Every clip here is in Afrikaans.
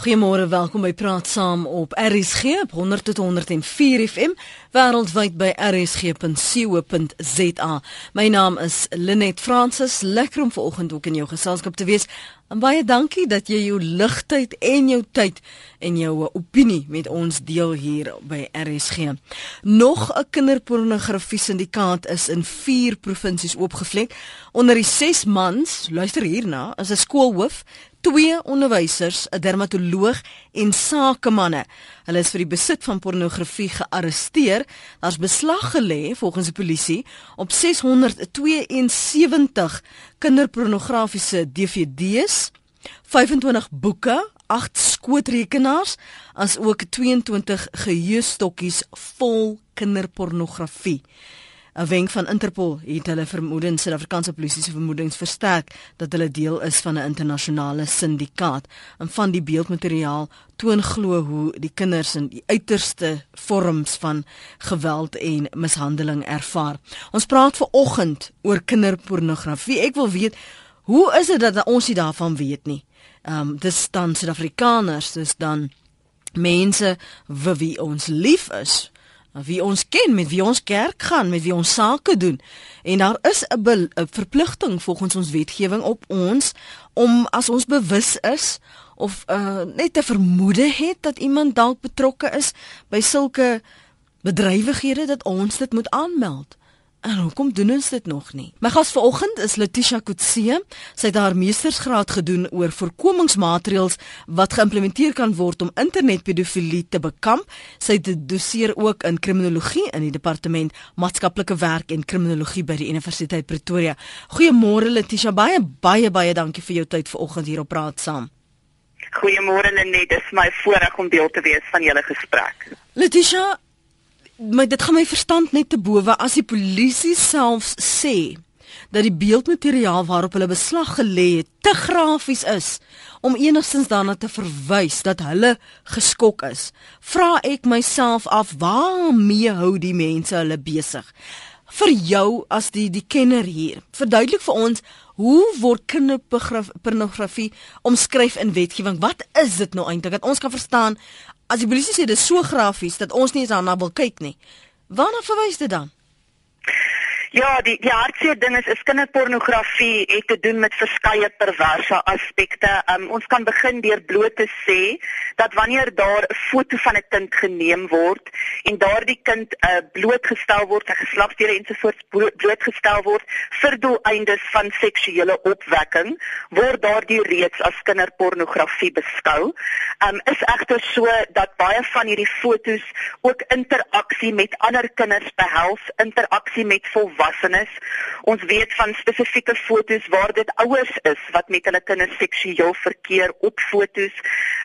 Goeiemôre, welkom by Praat Saam op RSG op 100.104 FM wêreldwyd by rsg.co.za. My naam is Linet Francis, lekker om vanoggend ook in jou geselskap te wees. En baie dankie dat jy jou ligtyd en jou tyd en jou opinie met ons deel hier by RSG. Nog 'n kinderpornografie syndikaat is in 4 provinsies oopgevlek. Onder die 6 mans, luister hierna, is 'n skoolhoof, twee onderwysers, 'n dermatoloog en sakemanne. Hulle is vir die besit van pornografie gearresteer. Daar's beslag gelê volgens die polisie op 672 kinderpornografiese DVD's, 25 boeke, 8 skootrekenaars, as ook 22 geheuestokkies vol kinderpornografie. 'n wenk van Interpol het hulle vermoedens Suid-Afrikaanse polisie se vermoedens versterk dat hulle deel is van 'n internasionale syndikaat. En van die beeldmateriaal toon glo hoe die kinders in die uiterste vorms van geweld en mishandeling ervaar. Ons praat ver oggend oor kinderpornografie. Ek wil weet hoe is dit dat ons nie daarvan weet nie? Ehm um, dis dan Suid-Afrikaners, dis dan mense vir wie ons lief is wie ons ken, met wie ons kerk gaan, met wie ons sake doen. En daar is 'n verpligting volgens ons wetgewing op ons om as ons bewus is of uh, net 'n vermoede het dat iemand dalk betrokke is by sulke bedrywighede dat ons dit moet aanmeld. En hoekom doen ons dit nog nie? My gas vanoggend is Letitia Kutse. Sy het haar meestersgraad gedoen oor voorkomingsmaatreëls wat geïmplementeer kan word om internetpedofilie te bekamp. Sy doseer ook in kriminologie in die departement maatskaplike werk en kriminologie by die Universiteit Pretoria. Goeiemôre Letitia, baie baie baie dankie vir jou tyd vanoggend hier op Praat Saam. Goeiemôre Lenet, dit is my voorreg om deel te wees van julle gesprek. Letitia, maar dit gaan my verstand net te bowe as die polisie self sê dat die beeldmateriaal waarop hulle beslag gelê het te grafies is om enigstens daarna te verwys dat hulle geskok is. Vra ek myself af waarmee hou die mense hulle besig? Vir jou as die die kenner hier, verduidelik vir ons hoe word kinderpornografie omskryf in wetgewing? Wat is dit nou eintlik dat ons kan verstaan as die polisie sê dit is so grafies dat ons nie eens daarna wil kyk nie. Waarna verwys dit dan? Ja, die die hartseer ding is is kinderpornografie het te doen met verskeie perverse aspekte. Um, ons kan begin deur bloot te sê dat wanneer daar 'n foto van 'n kind geneem word en daardie kind uh, blootgestel word, sy geslagsdele ensovoorts blootgestel word vir doeleindes van seksuele opwekking, word daardie reeds as kinderpornografie beskou. Um is egter so dat baie van hierdie fotos ook interaksie met ander kinders behels, interaksie met volwasse volwassenes. Ons weet van spesifieke fotos waar dit ouers is wat met hulle kinders seksueel verkeer op fotos.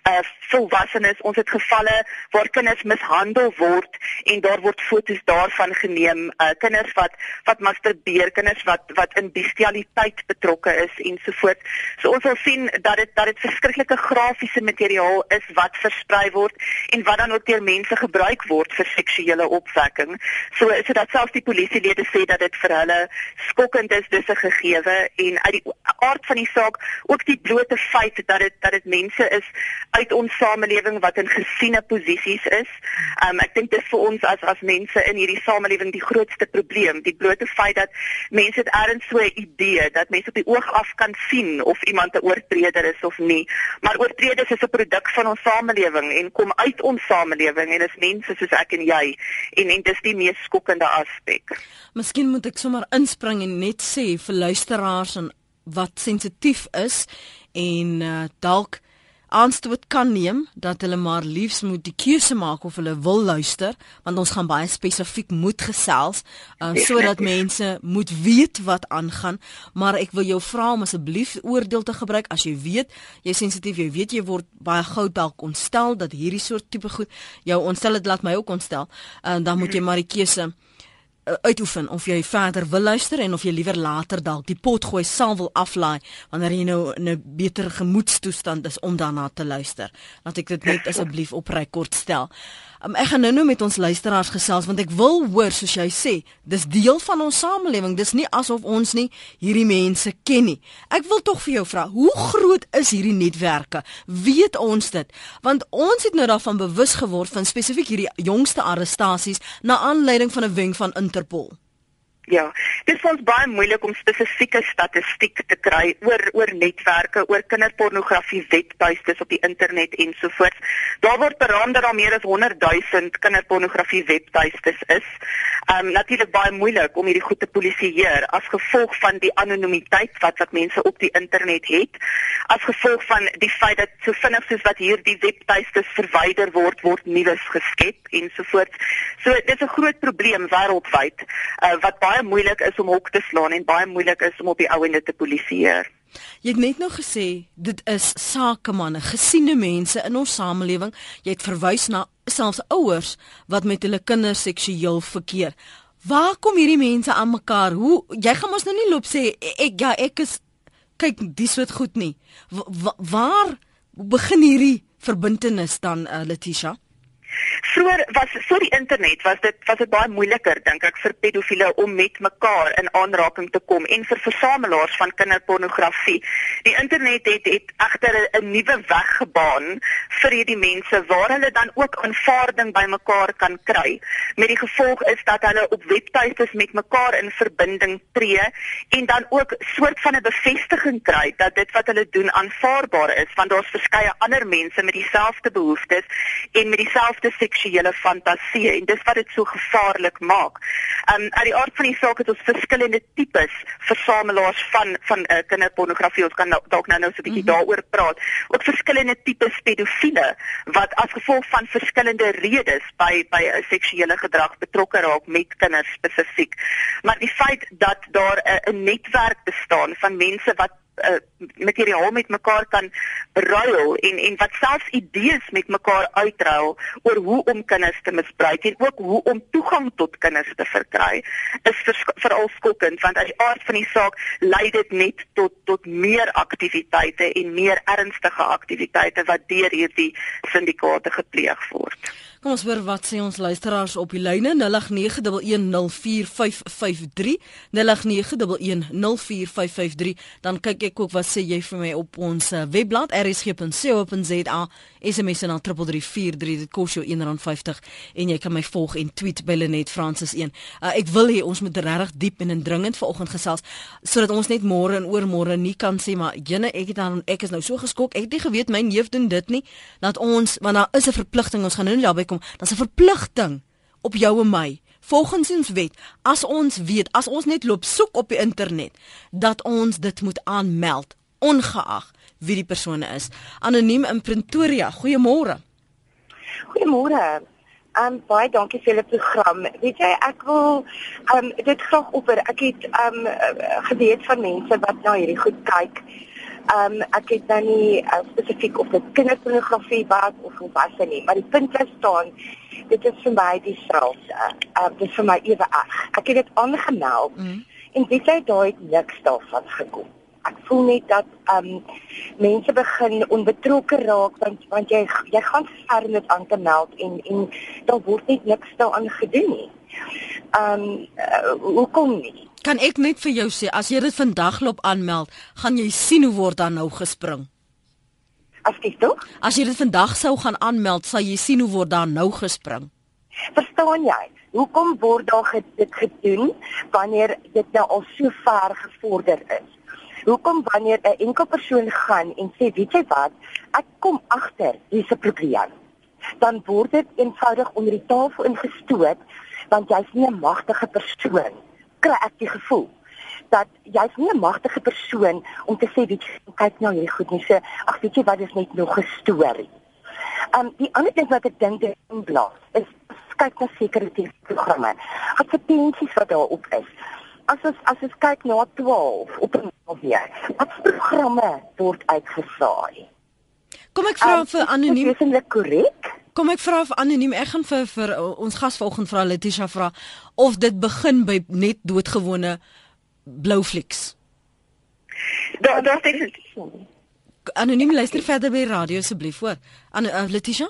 Uh volwassenes, ons het gevalle waar kinders mishandel word en daar word fotos daarvan geneem. Uh kinders wat wat masturbeer, kinders wat wat in bestialiteit betrokke is ensovoorts. So ons wil sien dat dit dat dit verskriklike grafiese materiaal is wat versprei word en wat dan ook deur mense gebruik word vir seksuele opwekking. So so dat selfs die polisielede sê dat dit vir hulle skokkend is dis 'n gegewe en uit die aard van die saak ook die blote feit dat dit dat dit mense is uit ons samelewing wat in gesiene posisies is. Um ek dink dis vir ons as as mense in hierdie samelewing die grootste probleem, die blote feit dat mense dit erns so 'n idee dat mense op die oog af kan sien of iemand 'n oortreder is of nie. Maar oortreders is 'n produk van ons samelewing en kom uit ons samelewing en is mense soos ek en jy en en dis die mees skokkende aspek. Miskien moet ek sommer inspring en net sê vir luisteraars en wat sensitief is en uh, dalk aanstoot kan neem dat hulle maar liefs moet die keuse maak of hulle wil luister want ons gaan baie spesifiek moet gesels uh, sodat mense moet weet wat aangaan. Maar ek wil jou vra om asseblief oordeel te gebruik. As jy weet jy sensitief jy weet jy word baie gou dalk ontstel dat hierdie soort tipe goed jou ontstel dit laat my ook ontstel. En uh, dan moet jy maar die keuse uh, uitoefen of jy verder wil luister en of jy liewer later dalk die pot gooi sal wil aflaai wanneer jy nou in 'n beter gemoedstoestand is om daarna te luister. Laat ek dit net asseblief op rekord stel. Um, ek gaan nou-nou met ons luisteraars gesels want ek wil hoor soos jy sê, dis deel van ons samelewing. Dis nie asof ons nie hierdie mense ken nie. Ek wil tog vir jou vra, hoe groot is hierdie netwerke? Weet ons dit? Want ons het nou daarvan bewus geword van spesifiek hierdie jongste arrestasies na aanleiding van 'n wenk van Interpol. Ja, dit is baie moeilik om spesifieke statistiek te kry oor oor netwerke, oor kinderpornografie webtuistes op die internet ensovoorts. Daar word beraam dat daar meer as 100 000 kinderpornografie webtuistes is. Ehm um, natuurlik baie moeilik om hierdie goed te polisieer as gevolg van die anonimiteit wat wat mense op die internet het. As gevolg van die feit dat so vinnig soos wat hierdie webtuistes verwyder word, word nuus geskep ensovoorts. So dit is 'n groot probleem wêreldwyd uh, wat baie moeilik is om hok te slaan en baie moeilik is om op die ouende te polisieer. Jy het net nou gesê dit is sakemanne, gesiene mense in ons samelewing. Jy het verwys na selfs ouers wat met hulle kinders seksueel verkeer. Waar kom hierdie mense aan mekaar? Hoe jy gaan mos nou nie loop sê ek ja, ek is kyk dis wat goed nie. W waar begin hierdie verbintenis dan uh, Letitia? Vroeger was voor die internet was dit was dit baie moeiliker dink ek vir pedofiele om met mekaar in aanraking te kom en vir versamelaars van kinderpornografie. Die internet het het egter 'n nuwe weg gebaan vir hierdie mense waar hulle dan ook aanvaarding by mekaar kan kry. Met die gevolg is dat hulle op webtuistes met mekaar in verbinding tree en dan ook soort van 'n bevestiging kry dat dit wat hulle doen aanvaarbaar is want daar's verskeie ander mense met dieselfde behoeftes en met dieselfde te seksuele fantasie en dis wat dit so gevaarlik maak. Um uit die aard van die saak het ons verskillende tipes versamelaars van van uh, kinderpornografie. Ons kan nou, dalk nou nou so 'n bietjie mm -hmm. daaroor praat. Ook verskillende tipes pedofiele wat as gevolg van verskillende redes by by 'n seksuele gedrag betrokke raak met kinders spesifiek. Maar die feit dat daar 'n uh, netwerk bestaan van mense wat uh, materiaal met mekaar kan ruil en en wat selfs idees met mekaar uitruil oor hoe om kinders te misbruik en ook hoe om toegang tot kinders te verkry is veral skokkend want uit die aard van die saak lei dit net tot tot meer aktiwiteite en meer ernstige aktiwiteite wat deur hierdie syndikaate gepleeg word. Kom ons hoor wat sê ons luisteraars op die lyne 0891104553 0891104553 dan kyk ek ook wat sê jy vir my op ons uh, webblad rsg.co.za SMS na 3343 dit kos jou R1.50 en jy kan my volg en tweet by Lenet Francis 1 uh, ek wil hê ons moet regtig diep en indringend vanoggend gesels sodat ons net môre en oormôre nie kan sê maar jene ek het dan ek is nou so geskok ek het nie geweet my neef doen dit nie. Dat ons want daar is 'n verpligting ons gaan nou nie daarby kom, dan 'n verpligting op jou en my. Volgens ons wet, as ons weet, as ons net loop soek op die internet dat ons dit moet aanmeld, ongeag wie die persoon is. Anoniem in Pretoria. Goeiemôre. Goeiemôre. Um baie dankie vir julle program. Weet jy, ek wil um dit graag oor. Ek het um geweet van mense wat na hierdie goed kyk. Um ek het nou nie uh, spesifiek op kinderpornografie wat of volwasse nie, maar die punt is staan dit is vir my dieselfde. Uh dit is vir my ewe erg. Ek het dit aangemeld mm. en weet jy daai het niks daarvan gekom. Ek voel net dat um mense begin onbetrokke raak want want jy jy gaan ver met aan te meld en en daar word net niks daaraan gedoen nie. Um uh, hoekom nie? Kan ek net vir jou sê as jy dit vandag loop aanmeld, gaan jy sien hoe word dan nou gespring. As dit toe? As jy dit vandag sou gaan aanmeld, sal jy sien hoe word dan nou gespring. Verstaan jy? Hoekom word daar dit gedoen wanneer dit nou al so ver gevorder is? Hoekom wanneer 'n enkel persoon gaan en sê, "Weet jy wat? Ek kom agter hier's 'n probleem." Dan word dit eenvoudig onder die tafel ingestoot want jy's nie 'n magtige persoon kry ek die gevoel dat jy's nie 'n magtige persoon om te sê weet jy kyk nou hierdie goed nie sê ag weet jy wat is net nog 'n storie. Um die ander ding wat ek dink dit inblaas is kyk na sekuriteitsprogramme. Advertensies wat daar op is. As ons as ons kyk na 12 op 'n weer, wat programme word uitgesaai? Kom ek vra um, vir anoniem. Is dit korrek? Kom ek vra vir anoniem. Ek gaan vir vir ons gas vanoggend vra Letitia vra of dit begin by net doodgewone blou flieks. Daar daar is Anoniem luister verder by radio asseblief hoor. An uh, Letitia?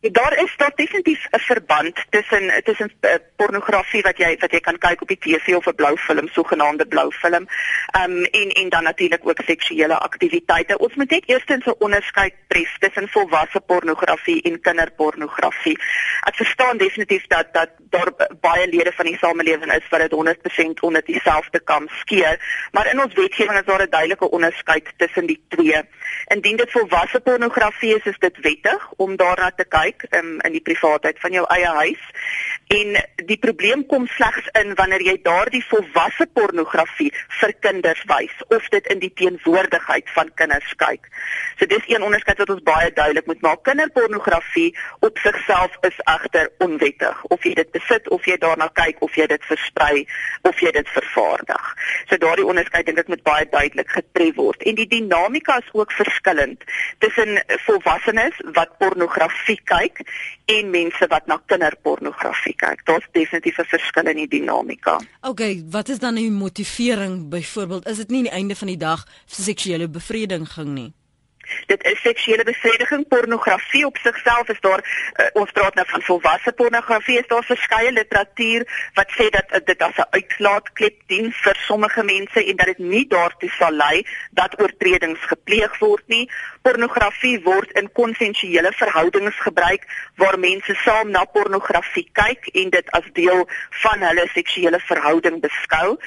Daar is daar definitief 'n verband tussen tussen uh, pornografie wat jy wat jy kan kyk op die TV of 'n blou film, sogenaamde blou film. Ehm um, en en dan natuurlik ook seksuele aktiwiteite. Ons moet net eerstens 'n onderskeid tref tussen volwasse pornografie en kinderpornografie. Ek verstaan definitief dat dat daar baie lede van die samelewing is wat dit 100% onder dieselfde kam skeer, maar in ons wetgewing is daar 'n duidelike onderskeid tussen die twee. Indien dit volwasse pornografie is, is dit wettig om daarna te kyk gebruik um, in die privaatheid van jou eie huis. En die probleem kom slegs in wanneer jy daardie volwasse pornografie vir kinders wys of dit in die teenwoordigheid van kinders kyk. So dis een onderskeid wat ons baie duidelik moet maak. Kinderpornografie op sigself is egter onwettig. Of jy dit besit of jy daarna kyk of jy dit versprei of jy dit vervaardig. So daardie onderskeid dink ek moet baie duidelik getref word. En die dinamika is ook verskillend tussen volwassenes wat pornografie kyk en mense wat na kinderpornografie kyk. Daar's definitief 'n verskil in die dinamika. OK, wat is dan die motivering byvoorbeeld? Is dit nie die einde van die dag vir seksuele bevrediging nie? Dit is seksuele bevrediging, pornografie op sigself is daar uh, ons praat nou van volwasse pornografie, is daar verskeie literatuur wat sê dat uh, dit as 'n uitlaatklep dien vir sommige mense en dat dit nie daartoe sal lei dat oortredings gepleeg word nie. Pornografie word in konsensuele verhoudings gebruik waar mense saam na pornografie kyk en dit as deel van hulle seksuele verhouding beskou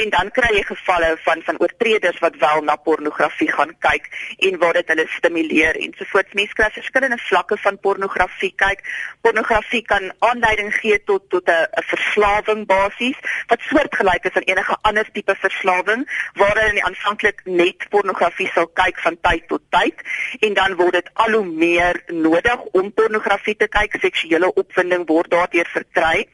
en dan kry jy gevalle van van oortreders wat wel na pornografie gaan kyk en waar dit hulle stimuleer en sovoorts. Mense kry verskillende vlakke van pornografie kyk. Pornografie kan aanleiding gee tot tot 'n verslawing basies wat soortgelyk is aan enige ander tipe verslawing waarin jy aanvanklik net pornografie sal kyk van tyd tot tyd. En dan word dit al hoe meer nodig om pornografie te kyk. Seksuele opwinding word daardeur verkry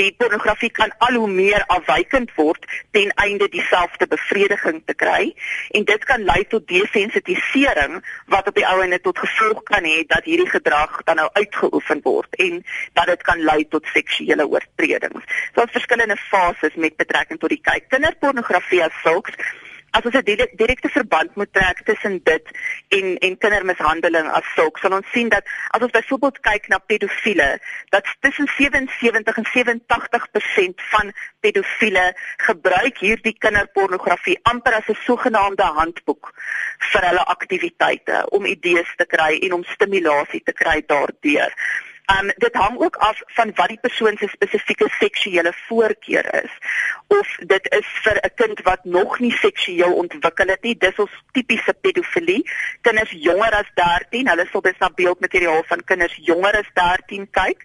die pornografie kan al hoe meer afwykend word ten einde dieselfde bevrediging te kry en dit kan lei tot desensitisering wat op die ou ende tot gevolg kan hê dat hierdie gedrag dan nou uitgeoefen word en dat dit kan lei tot seksuele oortredings. So daar's verskillende fases met betrekking tot die kyk kinderpornografie as sulks as ons 'n direkte verband moet trek tussen dit en en kindermishandeling as sulks, sal ons sien dat as ons byvoorbeeld kyk na pedofiele, dat tussen 77 en 87% van pedofiele gebruik hierdie kinderpornografie amper as 'n sogenaamde handboek vir hulle aktiwiteite om idees te kry en om stimulasie te kry daardeur. Um dit hang ook af van wat die persoon se spesifieke seksuele voorkeur is. Of dit is vir 'n kind wat nog nie seksueel ontwikkel het nie, dis ons tipiese pedofilie. Kinders jonger as 13, hulle sal dis na beeldmateriaal van kinders jonger as 13 kyk.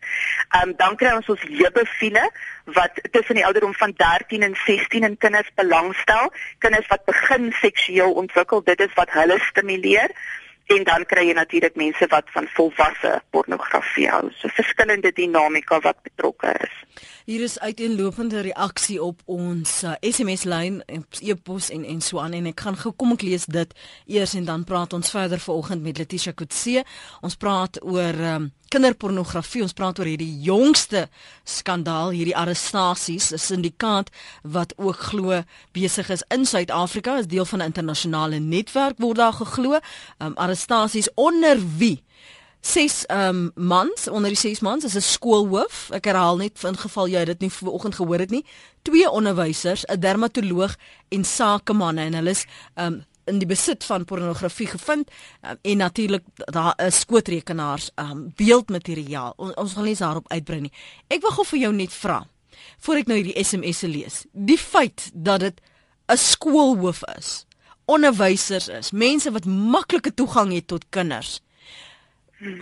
Um dan kry ons ons jebefiele wat tussen die ouderdom van 13 en 16 in kinders belangstel. Kinders wat begin seksueel ontwikkel, dit is wat hulle stimuleer en dan kry jy natuurlik mense wat van volwasse pornografie hou. So verskillende dinamika wat betrokke is. Hier is uiteenlopende reaksie op ons uh, SMS lyn en e-pos en en so aan en ek gaan gou kom ek lees dit eers en dan praat ons verder vanoggend met Letitia Kutse. Ons praat oor um, kinderpornografie. Ons praat oor hierdie jongste skandaal, hierdie arrestasies, 'n syndikaat wat ook glo besig is in Suid-Afrika, is deel van 'n internasionale netwerk word daar geglo. Um, arrestasies onder wie? Ses um mans onder die ses mans is 'n skoolhoof. Ek herhaal net in geval jy dit nie vanoggend gehoor het nie. Twee onderwysers, 'n dermatoloog en sakemanne en hulle is um in die besit van pornografie gevind um, en natuurlik daar is skootrekenaars um beeldmateriaal. On, ons gaan nie daarop uitbrei nie. Ek wil gou vir jou net vra voor ek nou hierdie SMS'e lees. Die feit dat dit 'n skoolhoof is, onderwysers is, mense wat maklike toegang het tot kinders.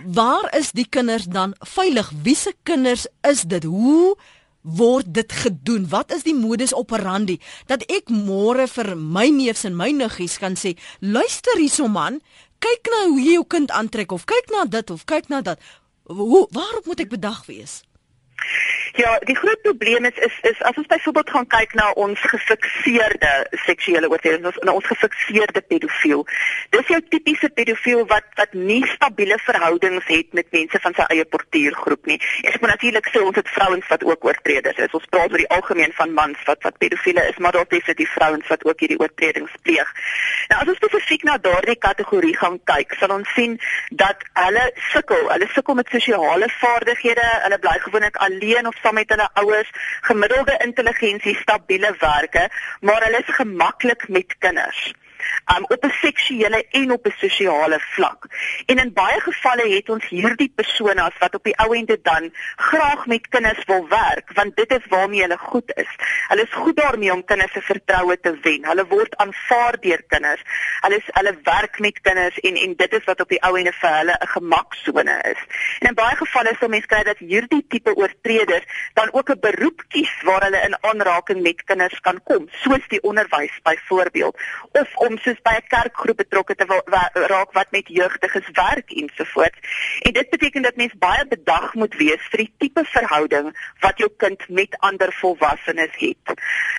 Waar is die kinders dan veilig? Wie se kinders is dit? Hoe word dit gedoen? Wat is die modus operandi dat ek môre vir my neefs en my niggies kan sê, luister hierso man, kyk nou hoe jy jou kind aantrek of kyk na dit of kyk na dat. Hoe waarop moet ek bedag wees? Ja, die groot probleem is is is as ons byvoorbeeld gaan kyk na ons gefikseerde seksuele oortredings, ons ons gefikseerde pedofiel. Dis jou tipiese pedofiel wat wat nie stabiele verhoudings het met mense van sy eie portuïergroep nie. Ek moet natuurlik sê ons het vrouens wat ook oortreders is. Ons praat oor die algemeen van mans wat wat pedofiele is, maar daar is definitief vrouens wat ook hierdie oortredings pleeg. Nou as ons spesifiek na daardie kategorie gaan kyk, sal ons sien dat hulle sukkel, hulle sukkel met sosiale vaardighede, hulle bly gewoonlik alleen of saam met hulle ouers, gemiddelde intelligensie, stabiele werke, maar hulle is gemaklik met kinders um, op 'n seksuele en op 'n sosiale vlak. En in baie gevalle het ons hierdie persone as wat op die ou ende dan graag met kinders wil werk, want dit is waarmee hulle goed is. Hulle is goed daarmee om kinders se vertroue te wen. Hulle word aanvaar deur kinders. Hulle is hulle werk met kinders en en dit is wat op die ou ende vir hulle 'n gemaksone is. En in baie gevalle sal mense kry dat hierdie tipe oortreders dan ook 'n beroep kies waar hulle in aanraking met kinders kan kom, soos die onderwys byvoorbeeld, of om soos by 'n kerkgroep betrokke te raak wat met jeugdiges werk ensovoorts. En dit beteken dat mens baie bedag moet wees vir die tipe verhouding wat jou kind met ander volwassenes het.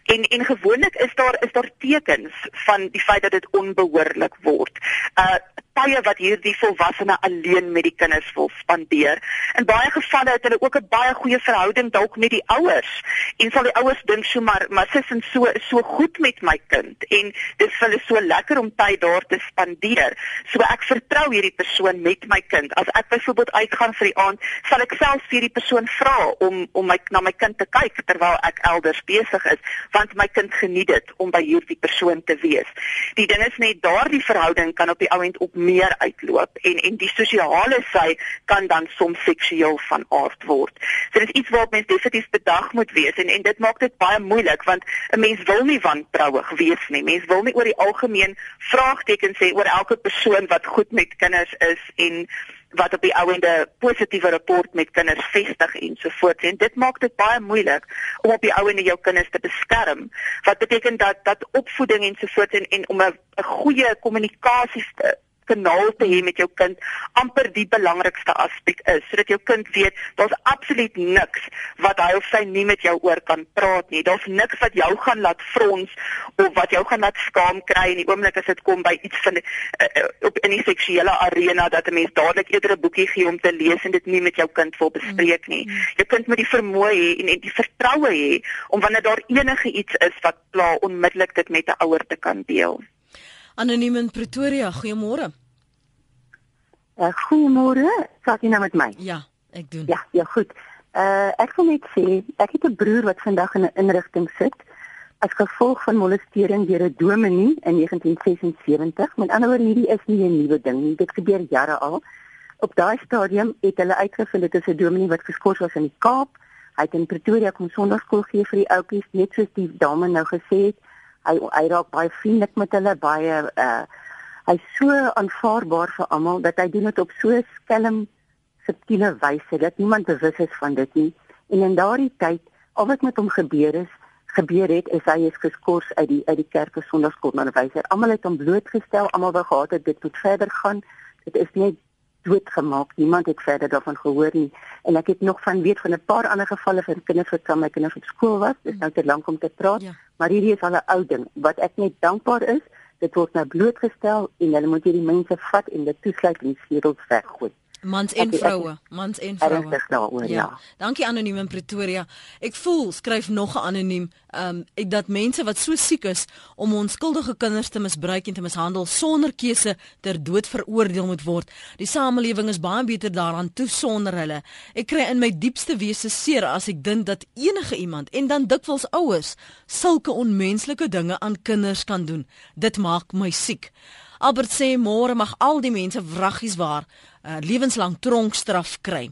En en gewoonlik is daar is daar tekens van die feit dat dit onbehoorlik word. Uh tye wat hierdie volwassene alleen met die kinders wil spandeer. In baie gevalle het hulle ook 'n baie goeie verhouding dalk met die ouers en sal die ouers dink so maar maar sis en so so goed met my kind en dit vir hulle so lekker om tyd daar te spandeer. So ek vertrou hierdie persoon met my kind. As ek byvoorbeeld uitgaan vir die aand, sal ek self vir die persoon vra om om my na my kind te kyk terwyl ek elders besig is, want my kind geniet dit om by hierdie persoon te wees. Die ding is net daardie verhouding kan op die ou end op meer uitloop en en die sosiale sy kan dan soms seksueel van aard word. So dit is iets waarop mens definitief bedag moet wees en en dit maak dit baie moeilik want 'n mens wil nie wantrouig wees nie. Mens wil nie oor die algemeen vraagtekens sê oor elke persoon wat goed met kinders is en wat op die ouende positiewe rapport met kinders vestig en so voort en dit maak dit baie moeilik om op die ouende jou kinders te beskerm wat beteken dat dat opvoeding en so voort en, en om 'n goeie kommunikasie kanaal te hê met jou kind amper die belangrikste aspek is sodat jou kind weet daar's absoluut niks wat hy of sy nie met jou oor kan praat nie. Daar's niks wat jou gaan laat frons of wat jou gaan laat skaam kry in die oomblik as dit kom by iets van uh, op in die seksuele arena dat 'n mens dadelik eerder 'n boekie gee om te lees en dit nie met jou kind wil bespreek nie. Mm. Jou kind moet die vermoë hê en, en die vertroue hê om wanneer daar enige iets is wat pla onmiddellik dit met 'n ouer te kan deel. Anoniem in Pretoria, goeiemôre. Uh, goeiemôre, praat jy nou met my? Ja, ek doen. Ja, ja, goed. Uh ek wil net sê, ek het 'n broer wat vandag in 'n inrigting sit as gevolg van molestering deur 'n dominee in 1976. Met ander woorde, hierdie is nie 'n nuwe ding nie. Dit gebeur jare al. Op daai stadium het hulle uitgevind dit is 'n dominee wat geskort was in die Kaap. Hy het in Pretoria kom sonnaarskool gee vir die ouetjies, net soos die dame nou gesê het. Hy hy raak baie vriendelik met hulle, baie uh hy's so aanvaarbaar vir almal dat hy doen dit op so skelm subtiele wyse dat niemand bewus is van dit nie. En in daardie tyd, al wat met hom gebeur is, gebeur het is hy is geskort uit die uit die kerk vir sonnaarskoolonderwyser. Almal het hom blootgestel, almal wou gehad het dit moet verder gaan. Dit is net doodgemaak. Niemand het verder daarvan gehoor nie. En ek het nog van weet van 'n paar ander gevalle van kinders wat kan my kinders op skool was. Dit is nou te lank om te praat, ja. maar hierdie is al 'n ou ding. Wat ek net dankbaar is, dit word nou blootgestel en hulle moet hierdie mense vat en dit toesluit en skedels weggooi. Mans en vroue, mans en vroue. Daaroor, ja. ja. Dankie anoniem in Pretoria. Ek voel skryf nog 'n anoniem, ehm um, dat mense wat so siek is om onskuldige kinders te misbruik en te mishandel sonder keuse ter dood veroordeel moet word. Die samelewing is baie beter daaraan toe sonder hulle. Ek kry in my diepste wese seer as ek dink dat enige iemand en dan dikwels ouers sulke onmenslike dinge aan kinders kan doen. Dit maak my siek. Albert sê môre mag al die mense wraggies waar uh, lewenslang tronkstraf kry.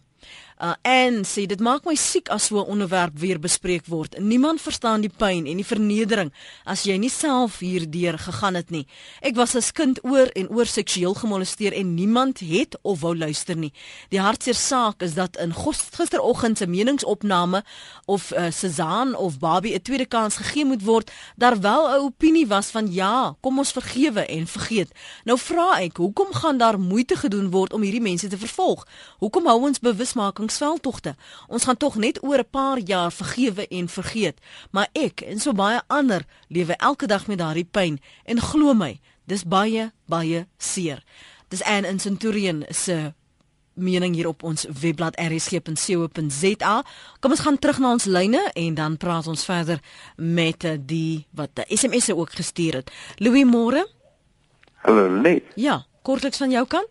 Uh, en sê dit maak my siek as so 'n onderwerp weer bespreek word. Niemand verstaan die pyn en die vernedering as jy nie self hierdeur gegaan het nie. Ek was as kind oor en oor seksueel gemolesteer en niemand het of wou luister nie. Die hartseer saak is dat in gisteroggend se meningsopname of uh, Suzan of Barbie 'n tweede kans gegee moet word, daar wel 'n opinie was van ja, kom ons vergewe en vergeet. Nou vra ek, hoekom gaan daar moeite gedoen word om hierdie mense te vervolg? Hoekom hou ons bewusmaking angsveldtogte. Ons gaan tog net oor 'n paar jaar vergewe en vergeet, maar ek en so baie ander lewe elke dag met daardie pyn en glo my, dis baie baie seer. Dis Anne in Centurion se mening hier op ons webblad rsg.co.za. Kom ons gaan terug na ons lyne en dan praat ons verder met eh, die wat die SMS'e ook gestuur het. Louis Moore. Hallo Lee. Ja, kortliks van jou kant?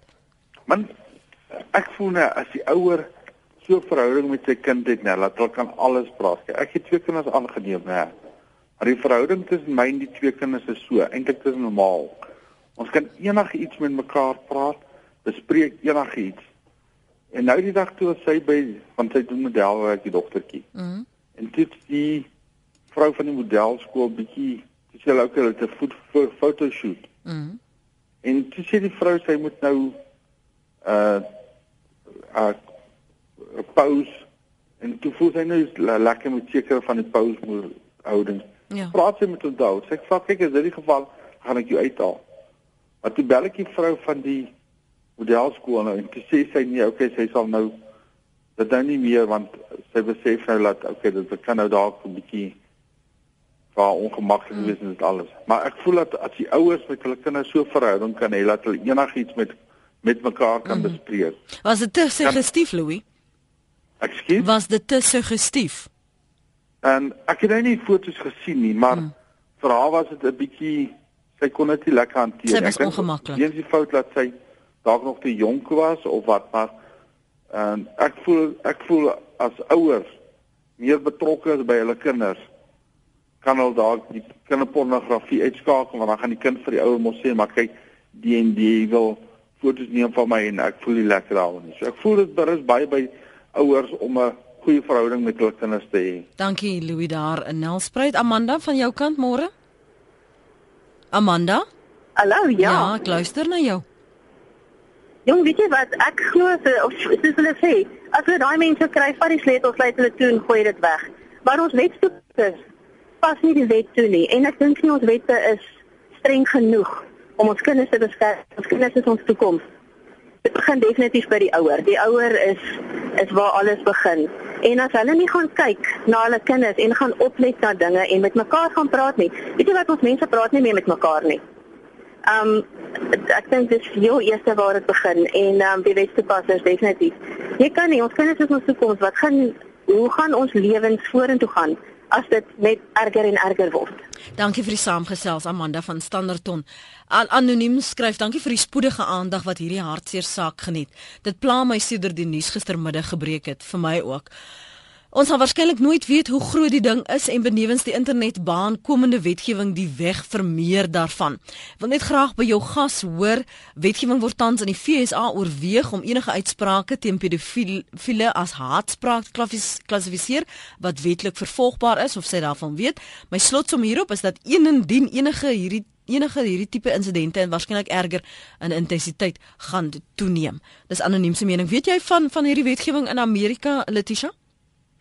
Man, ek voel nou as die ouer so 'n verhouding met sy kind het, nou laat hulle kan alles praat. Ek het twee kinders aangeneem, né? Maar die verhouding tussen my en die twee kinders is so, eintlik is normaal. Ons kan enigiets met mekaar praat, bespreek enigiets. En nou die dag toe sy by want sy doen modelwerk die dogtertjie. Mhm. Mm en dit die vrou van die modelskool bietjie sy sê ook hulle het 'n fotoshoot. Mhm. Mm en toe sê die vrou sy moet nou uh uh pause en toe voel sy nou lekker met sekere van die pause moet houdings. Ja. Praat sy met hom daar. Sy sê kyk as dit die geval gaan ek jou uithaal. Maar toe bel ek die vrou van die modelskool nou en toe sê sy nee, okay, sy sal nou dit nou nie meer want sy besef nou dat okay, dit kan nou dalk 'n bietjie waar ongemaklik wees en dit alles. Maar ek voel dat as die ouers met hulle kinders so verhouding kan hê dat hulle enigiets met met mekaar kan mm. bespreek. Was dit te suggestief, Louis? Ekskuus? Was dit te suggestief? En ek het nou nie foto's gesien nie, maar mm. vir haar was dit 'n bietjie sy kon dit nie lekker hanteer. Sy was ongemaklik. Eens die fout laat sy dalk nog te jonk was of wat maar en ek voel ek voel as ouers meer betrokke is by hulle kinders kan hulle dalk die kinderpornografie uitskakel want dan gaan die kind vir die ouer mos sê maar kyk die en die wil foto's neem van my en ek voel nie lekker daaroor nie. So ek voel dit berus baie by ouers om 'n goeie verhouding met hulle kinders te hê. Dankie Louis daar in Nelspruit. Amanda van jou kant môre? Amanda? Hallo, ja. Ja, ek luister na jou. Jong, weet jy wat? Ek glo of soos hulle sê, as hulle daai mense kry, vat die sleutels, sluit hulle toe en gooi dit weg. Maar ons wetstoepassers pas nie die wet toe nie en ek dink nie ons wette is streng genoeg om ons kinders te beskerm. Ons kinders is ons toekoms. Dit begin definitief by die ouer. Die ouer is is waar alles begin. En as hulle nie gaan kyk na hulle kinders en gaan oplet na dinge en met mekaar gaan praat nie. Weet jy wat ons mense praat nie meer met mekaar nie. Um ek dink dis heel eerste waar dit begin en um die wetstoepassers definitief. Jy kan nie ons kinders is ons toekoms. Wat gaan hoe gaan ons lewens vorentoe gaan as dit net erger en erger word? Dankie vir die saamgesels Amanda van Standerton. Al anoniem skryf dankie vir die spoedige aandag wat hierdie hartseer saak geniet. Dit pla my sedert die nuus gistermiddag gebreek het vir my ook. Ons gaan waarskynlik nooit weet hoe groot die ding is en benewens die internetbaan komende wetgewing die weg vir meer daarvan. Wil net graag by jou gas hoor, wetgewing word tans in die FSA oorweeg om enige uitsprake teen pedofiele as haatspraak te klassifiseer wat wetlik vervolgbaar is of sy daarvan weet. My slotsom hierop is dat enendien enige hierdie enige hierdie tipe insidente en waarskynlik erger in intensiteit gaan toeneem. Dis anoniem se mening. Weet jy van van hierdie wetgewing in Amerika, Letitia?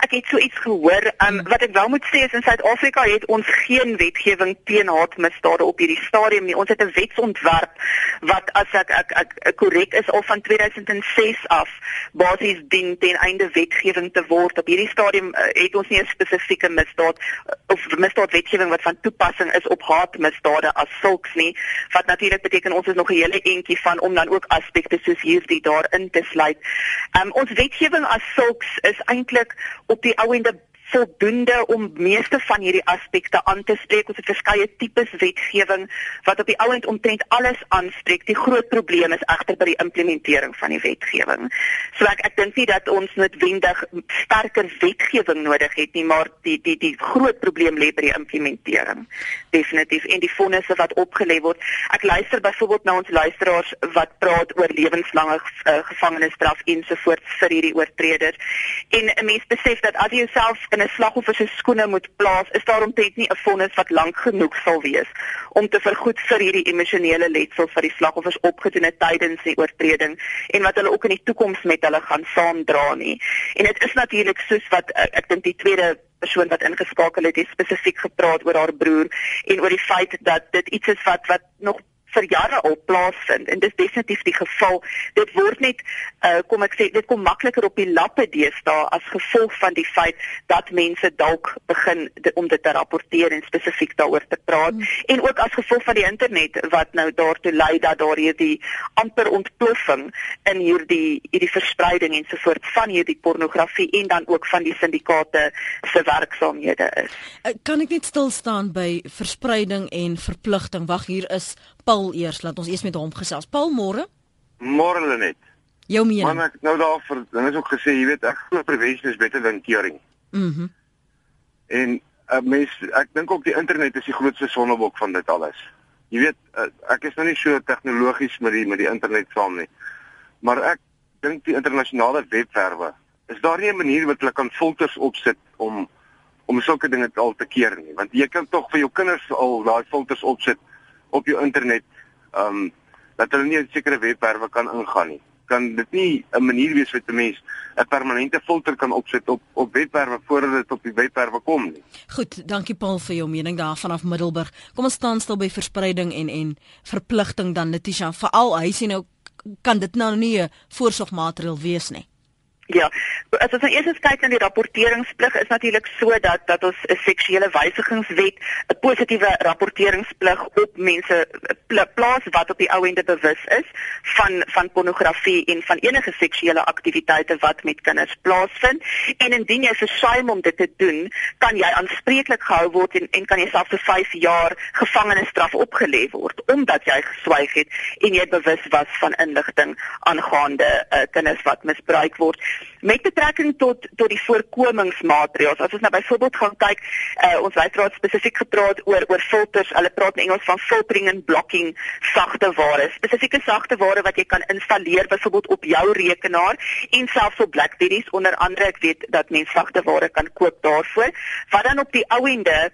Ek het so iets gehoor. Um, wat ek wel moet sê is in Suid-Afrika het ons geen wetgewing teen haatmisdade op hierdie stadium nie. Ons het 'n wetsontwerp wat as ek ek ek korrek is al van 2006 af basies dien ten einde wetgewing te word. Op hierdie stadium uh, het ons nie 'n spesifieke misdaad uh, of misdaadwetgewing wat van toepassing is op haatmisdade as sulks nie. Wat natuurlik beteken ons is nog 'n hele entjie van om dan ook aspekte soos hierdie daarin te sluit. Um, ons wetgewing as sulks is eintlik op die ou ende voldoende om meeste van hierdie aspekte aan te spreek. Ons het verskeie tipes wetgewing wat op die ou end omtrent alles aanspreek. Die groot probleem is egter by die implementering van die wetgewing. So ek ek dink nie dat ons noodwendig sterker wetgewing nodig het nie, maar die die die groot probleem lê by die implementering. Definitief en die vonnisse wat opgelê word. Ek luister byvoorbeeld na ons luisteraars wat praat oor lewenslange uh, gevangenisstraf ensovoorts vir hierdie oortreders. En 'n mens besef dat as jy jouself in 'n slagoffer se skoene moet plaas, is daar omtrent nie 'n vonnis wat lank genoeg sal wees om te vergoed vir hierdie emosionele letsel vir die slagoffers opgedoen het tydens die oortreding en wat hulle ook in die toekoms met hulle gaan saamdra nie. En dit is natuurlik soos wat ek, ek dink die tweede persoon wat ingeskakel het, het spesifiek gepraat oor haar broer en oor die feit dat dit iets is wat wat nog vir jare al plaasvind en dis definitief die geval. Dit word net uh, kom ek sê dit kom makliker op die lappe deesdae as gevolg van die feit dat mense dalk begin de, om dit te rapporteer en spesifiek daaroor te praat hmm. en ook as gevolg van die internet wat nou daartoe lei dat daar hierdie amper ontploffing in hierdie hierdie verspreiding en so voort van hierdie pornografie en dan ook van die syndikaate se werksaamhede is. Uh, kan ek net stil staan by verspreiding en verpligting? Wag, hier is Paul eers, laat ons eers met hom gesels. Paul, môre? Môre Lenet. Jou mening. Man ek nou daar vir dan is ook gesê, jy weet, ek glo prevention is beter than curing. Mhm. Mm en uh, mens ek dink ook die internet is die grootste sonnebok van dit alles. Jy weet, uh, ek is nou nie so tegnologies met die met die internet saam nie. Maar ek dink die internasionale webwerwe, is daar nie 'n manier wat hulle kan filters opsit om om sulke dinge al te keer nie, want jy kan tog vir jou kinders al daai filters opsit op jou internet ehm um, dat hulle nie in sekere webwerwe kan ingaan nie. Kan dit nie 'n manier wees wat 'n mens 'n permanente filter kan opsit op op webwerwe voordat dit op die webwerwe kom nie? Goed, dankie Paul vir jou mening daar vanaf Middelburg. Kom ons staan stil by verspreiding en en verpligting dan Letitia. Veral hy sê nou kan dit nou nie 'n voorsorgmaatreël wees nie. Ja, as ons nou eers kyk na die rapporteringsplig is natuurlik so dat dat ons 'n seksuele wysigingswet 'n positiewe rapporteringsplig op mense plaas wat op die ou ende bewus is van van pornografie en van enige seksuele aktiwiteite wat met kinders plaasvind. En indien jy versuim om dit te doen, kan jy aanspreeklik gehou word en en kan jy selfs vir 5 jaar gevangenisstraf opgelê word omdat jy geswyg het en jy bewus was van inligting aangaande uh, kinders wat misbruik word met betrekking tot tot die voorkomingsmaatreëls. As ons nou byvoorbeeld gaan kyk, uh, ons leidraad spesifiek gepraat oor oor filters. Hulle praat in Engels van filtering en blocking sagte ware. Spesifieke sagte ware wat jy kan installeer byvoorbeeld op jou rekenaar en selfs op BlackBerry onder andere. Ek weet dat mense sagte ware kan koop daarvoor. Wat dan op die ou ende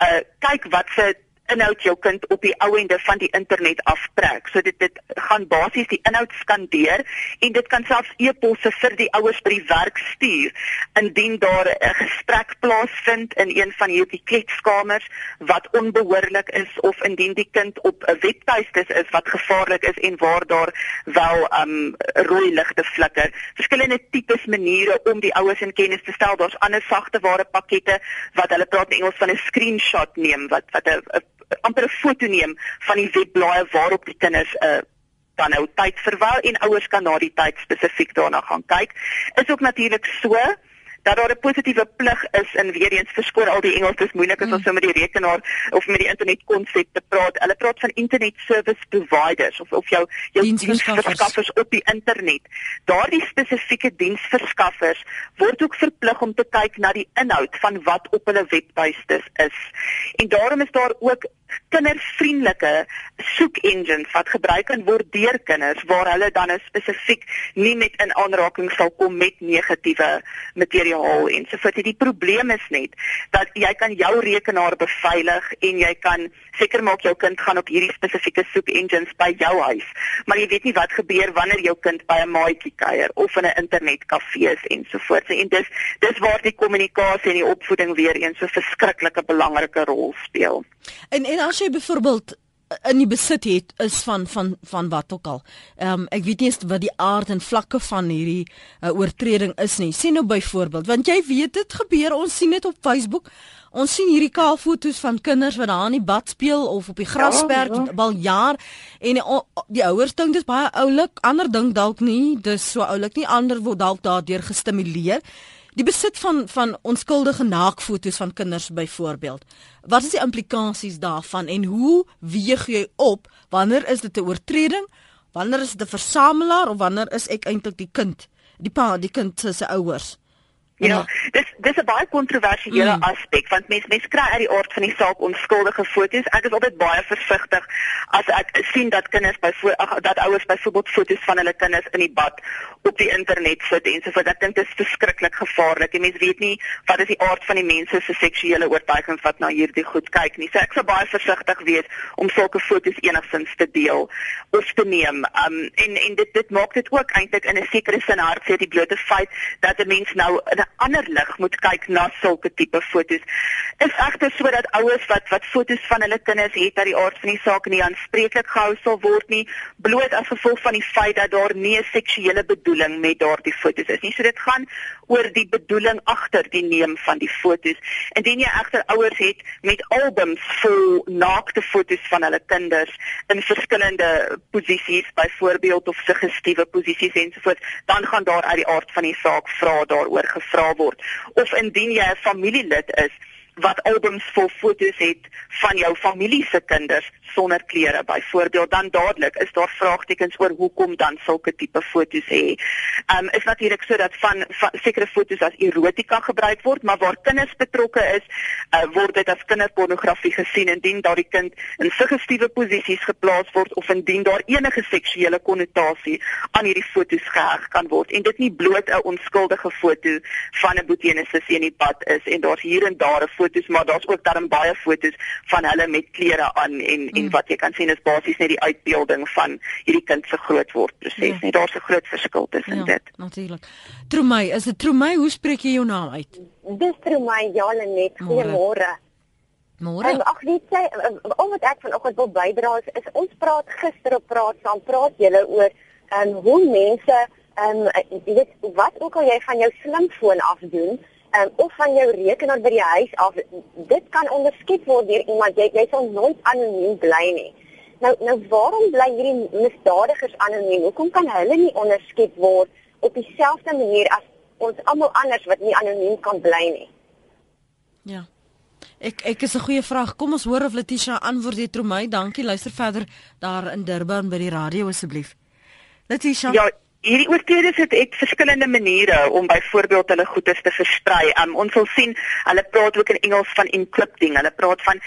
uh kyk wat se inhoud jou kind op die ou ende van die internet aftrek. So dit dit gaan basies die inhoud skandeer en dit kan selfs e-posse vir die ouers by die werk stuur indien daar 'n gesprek plaasvind in een van hierdie kletskamers wat onbehoorlik is of indien die kind op 'n webtuiste is wat gevaarlik is en waar daar wel um rooi ligte flikker. Verskillende tipes maniere om die ouers in kennis te stel. Daar's ander sagte ware pakkette wat hulle praat in Engels van 'n screenshot neem wat wat 'n amper 'n foto neem van die webblaaie waarop die kinders 'n uh, eh, dan nou tyd verwyl en ouers kan na die tyd spesifiek daarna gaan kyk. Is ook natuurlik so dat daar 'n positiewe plig is in weer eens verskoor al die Engels is moeilik as ons mm. so met die rekenaar of met die internet konsep te praat. Hulle praat van internet service providers of of jou jou diensverskaffers op die internet. Daardie spesifieke diensverskaffers word ook verplig om te kyk na die inhoud van wat op hulle webtuistes is. En daarom is daar ook kindervriendelike soek engines wat gebruik kan word deur kinders waar hulle dan spesifiek nie met in aanraking sal kom met negatiewe materiaal en so voort. Die probleem is net dat jy kan jou rekenaar beveilig en jy kan seker maak jou kind gaan op hierdie spesifieke soek engines by jou huis, maar jy weet nie wat gebeur wanneer jou kind by 'n maatjie kuier of in 'n internetkafee is en so voort. En dis dis waar die kommunikasie en die opvoeding weer eens so verskriklike belangrike rol speel. En en as jy byvoorbeeld in die besit het is van van van wat ook al. Ehm um, ek weet nie eens wat die aard en vlakke van hierdie uh, oortreding is nie. Sien nou byvoorbeeld, want jy weet dit gebeur, ons sien dit op Facebook. Ons sien hierdie kaal foto's van kinders wat daar in die bad speel of op die grasperk ja, ja. al jaar en o, die ouers dink dit is baie oulik, ander dink dalk nie, dis so oulik nie, ander word dalk daardeur gestimuleer. Die besit van van onskuldige naakfoto's van kinders byvoorbeeld. Wat is die implikasies daarvan en hoe weeg jy op wanneer is dit 'n oortreding? Wanneer is dit 'n versamelaar of wanneer is ek eintlik die kind, die pa, die kind se ouers? Ja, ja, dis dis 'n baie kontroversiële mm. aspek want mense mense kry uit die aard van die saak onskuldige foto's. Ek is altyd baie versigtig as ek sien dat kinders byvoorbeeld dat ouers byvoorbeeld foto's van hulle kinders in die bad op die internet sit en so voort. Ek dink dit is verskriklik gevaarlik. Die mens weet nie wat is die aard van die mense se seksuele oortuigings wat na hierdie goed kyk nie. So ek sou baie versigtig wees om sulke foto's enigsins te deel of te neem. Um en en dit dit maak dit ook eintlik in 'n sekere sin hartseer die blote feit dat 'n mens nou in 'n ander lig moet kyk na sulke tipe foto's. Is egter sodat ouers wat wat foto's van hulle kinders het uit die aard van die saak nie aanspreeklik gehou sal word nie, bloot as gevolg van die feit dat daar nie 'n seksuele bedoeling met daardie foto's is nie. So dit gaan oor die bedoeling agter die neem van die foto's. Indien jy egter ouers het met albums vol naakte foto's van hulle kinders in verskillende posisies, byvoorbeeld of suggestiewe posisies ensovoorts, dan gaan daar uit die aard van die saak vra daaroor gevra word. Of indien jy 'n familielid is wat albums vol foto's het van jou familie se kinders sonder klere byvoorbeeld dan dadelik is daar vraagtekens oor hoekom dan sulke tipe foto's hê. Um is natuurlik so dat van, van sekere foto's as erotika gebruik word, maar waar kinders betrokke is, uh, word dit as kinderpornografie gesien indien daardie kind in suggestiewe posisies geplaas word of indien daar enige seksuele konnotasie aan hierdie foto's geheg kan word en dit nie bloot 'n onskuldige foto van 'n boetienesis in die pad is en daar's hier en daar 'n foto's, maar daar's ook dan baie foto's van hulle met klere aan en mm. en wat jy kan sien is basies net die uitbeelding van hierdie kind se grootword proses. Ja. Net daar's 'n groot verskil tussen ja, dit. Natuurlik. Tromai, is dit Tromai? Hoe spreek jy jou naam uit? Dis Tromai, ja, net. Goeiemôre. Môre. Um, ag weet jy, om wat ek vanoggend wil bydra is, is ons praat gister op praat saam, praat julle oor ehm um, hoe mense ehm um, jy weet wat ook al jy van jou slimfoon af doen, um, of van jou rekenaar by die huis af dit kan onderskep word deur iemand jy jy sal nooit anoniem bly nie nou nou waarom bly hierdie misdadigers anoniem hoekom kan hulle nie onderskep word op dieselfde manier as ons almal anders wat nie anoniem kan bly nie ja Ek ek is 'n goeie vraag. Kom ons hoor of Letitia antwoord dit vir my. Dankie. Luister verder daar in Durban by die radio asseblief. Letitia. Ja, Hierdie oortreders het, het verskillende maniere om byvoorbeeld hulle goederes te versprei. Um, ons sal sien hulle praat ook in Engels van encrypting. Hulle praat van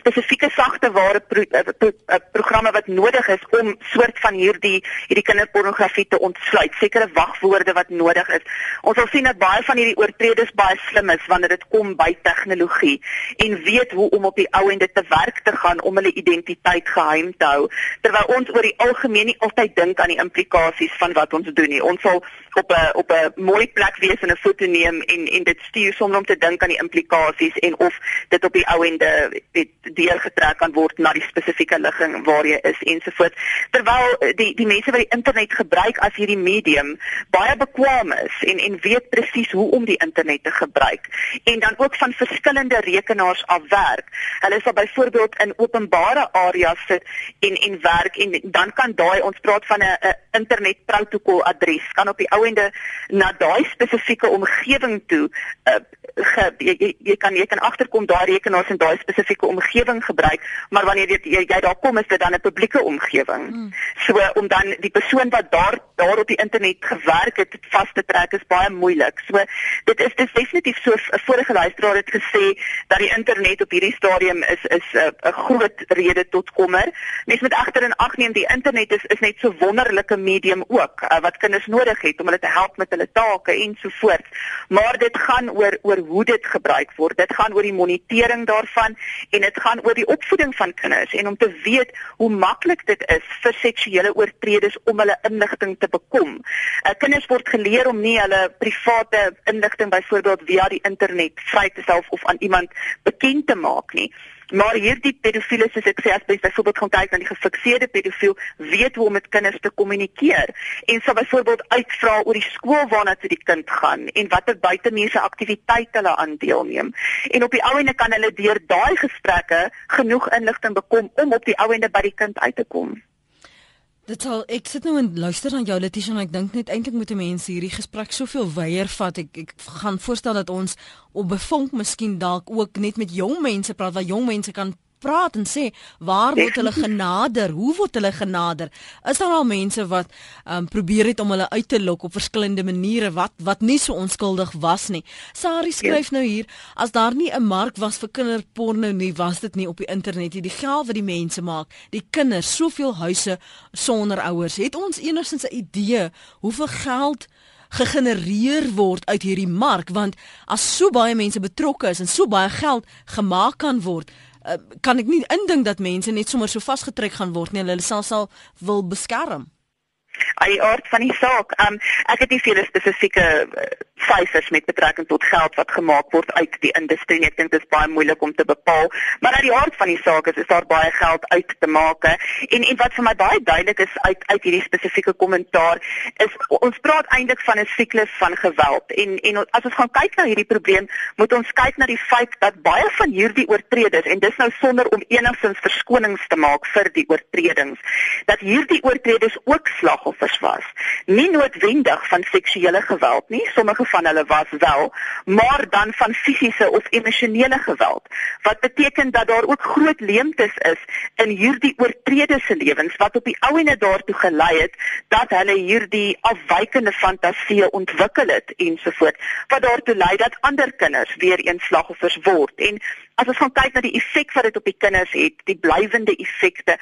spesifieke sagte ware pro, eh, pro, eh, programme wat nodig is om soort van hierdie hierdie kinderpornografie te ontsluit. Sekere wagwoorde wat nodig is. Ons sal sien dat baie van hierdie oortreders baie slim is wanneer dit kom by tegnologie en weet hoe om op die ou en dit te werk te gaan om hulle identiteit geheim te hou. Terwyl ons oor die algemeen nie altyd dink aan die implikasies van wat wat ons doen nie. Ons sal op 'n op 'n mooi plek wees en 'n foto neem en en dit stuur sonder om te dink aan die implikasies en of dit op die ou ende dit deel getrek kan word na die spesifieke ligging waar jy is ensovoorts. Terwyl die die mense wat die internet gebruik as hierdie medium baie bekwame is en en weet presies hoe om die internet te gebruik en dan ook van verskillende rekenaars af werk. Hulle sal byvoorbeeld in openbare areas sit en en werk en dan kan daai ons praat van 'n internet protokol protokoladres kan op die ouende na daai spesifieke omgewing toe uh, ge, jy, jy, kan jy kan agterkom daai rekenaars in daai spesifieke omgewing gebruik maar wanneer jy, jy, jy daar kom is dit dan 'n publieke omgewing hmm. so om dan die persoon wat daar daar op die internet gewerk het vas te trek is baie moeilik so dit is dis definitief so 'n vorige luisteraar het gesê dat die internet op hierdie stadium is is 'n uh, groot rede tot kommer mens moet agter in ag neem die internet is is net so wonderlike medium ook uh, wat kinders nodig het om hulle te help met hulle take ensovoorts. Maar dit gaan oor oor hoe dit gebruik word. Dit gaan oor die monitering daarvan en dit gaan oor die opvoeding van kinders en om te weet hoe maklik dit is vir seksuele oortreders om hulle inligting te bekom. Uh, kinders word geleer om nie hulle private inligting byvoorbeeld via die internet vry te stel of aan iemand bekend te maak nie. Maar hierdie pedofiele soos ek sê as jy byvoorbeeld gaan kyk na die gefikseerde pedofiel, weet hoe om met kinders te kommunikeer en sal byvoorbeeld uitvra oor die skool waarna toe die kind gaan en watter buitemuurse aktiwiteite hulle aan deelneem. En op die ou ende kan hulle deur daai gesprekke genoeg inligting bekom om op die ou ende by die kind uit te kom. Dit sal ek sit nou en luister aan jou Letitia en ek dink net eintlik moet mense hierdie gesprek soveel wyeer vat. Ek ek gaan voorstel dat ons op bevonk miskien dalk ook net met jong mense praat waar jong mense kan praat en sê waar word hulle genader? Hoe word hulle genader? Is daar al mense wat um, probeer het om hulle uit te lok op verskillende maniere wat wat nie so onskuldig was nie? Sari skryf nou hier as daar nie 'n mark was vir kinderporno nie, was dit nie op die internet nie. Die geld wat die mense maak, die kinders, soveel huise sonder ouers. Het ons enigstens 'n idee hoeveel geld gegenereer word uit hierdie mark want as so baie mense betrokke is en so baie geld gemaak kan word uh, kan ek nie indink dat mense net sommer so vasgetrek gaan word nie hulle sal sal wil beskerm Ai aard van die saak. Um ek het nie veel spesifieke uh, syfers met betrekking tot geld wat gemaak word uit die industrie. Ek dink dit is baie moeilik om te bepaal, maar uit die aard van die saak is is daar baie geld uit te maak. En en wat vir my baie duidelik is uit uit hierdie spesifieke kommentaar is ons praat eintlik van 'n siklus van geweld. En en as ons gaan kyk na hierdie probleem, moet ons kyk na die feit dat baie van hierdie oortreders en dis nou sonder om enigsins verskonings te maak vir die oortredings, dat hierdie oortreders ook slagoffers was. Nie noodwendig van seksuele geweld nie, sommige van hulle was wel, maar dan van fisiese of emosionele geweld. Wat beteken dat daar ook groot leemtes is in hierdie oortreders se lewens wat op die ou ene daartoe gelei het dat hulle hierdie afwykende fantasieë ontwikkel het ensovoorts wat daartoe lei dat ander kinders weer een slagoffers word. En as ons gaan kyk na die effek wat dit op die kinders het, die blywende effekte,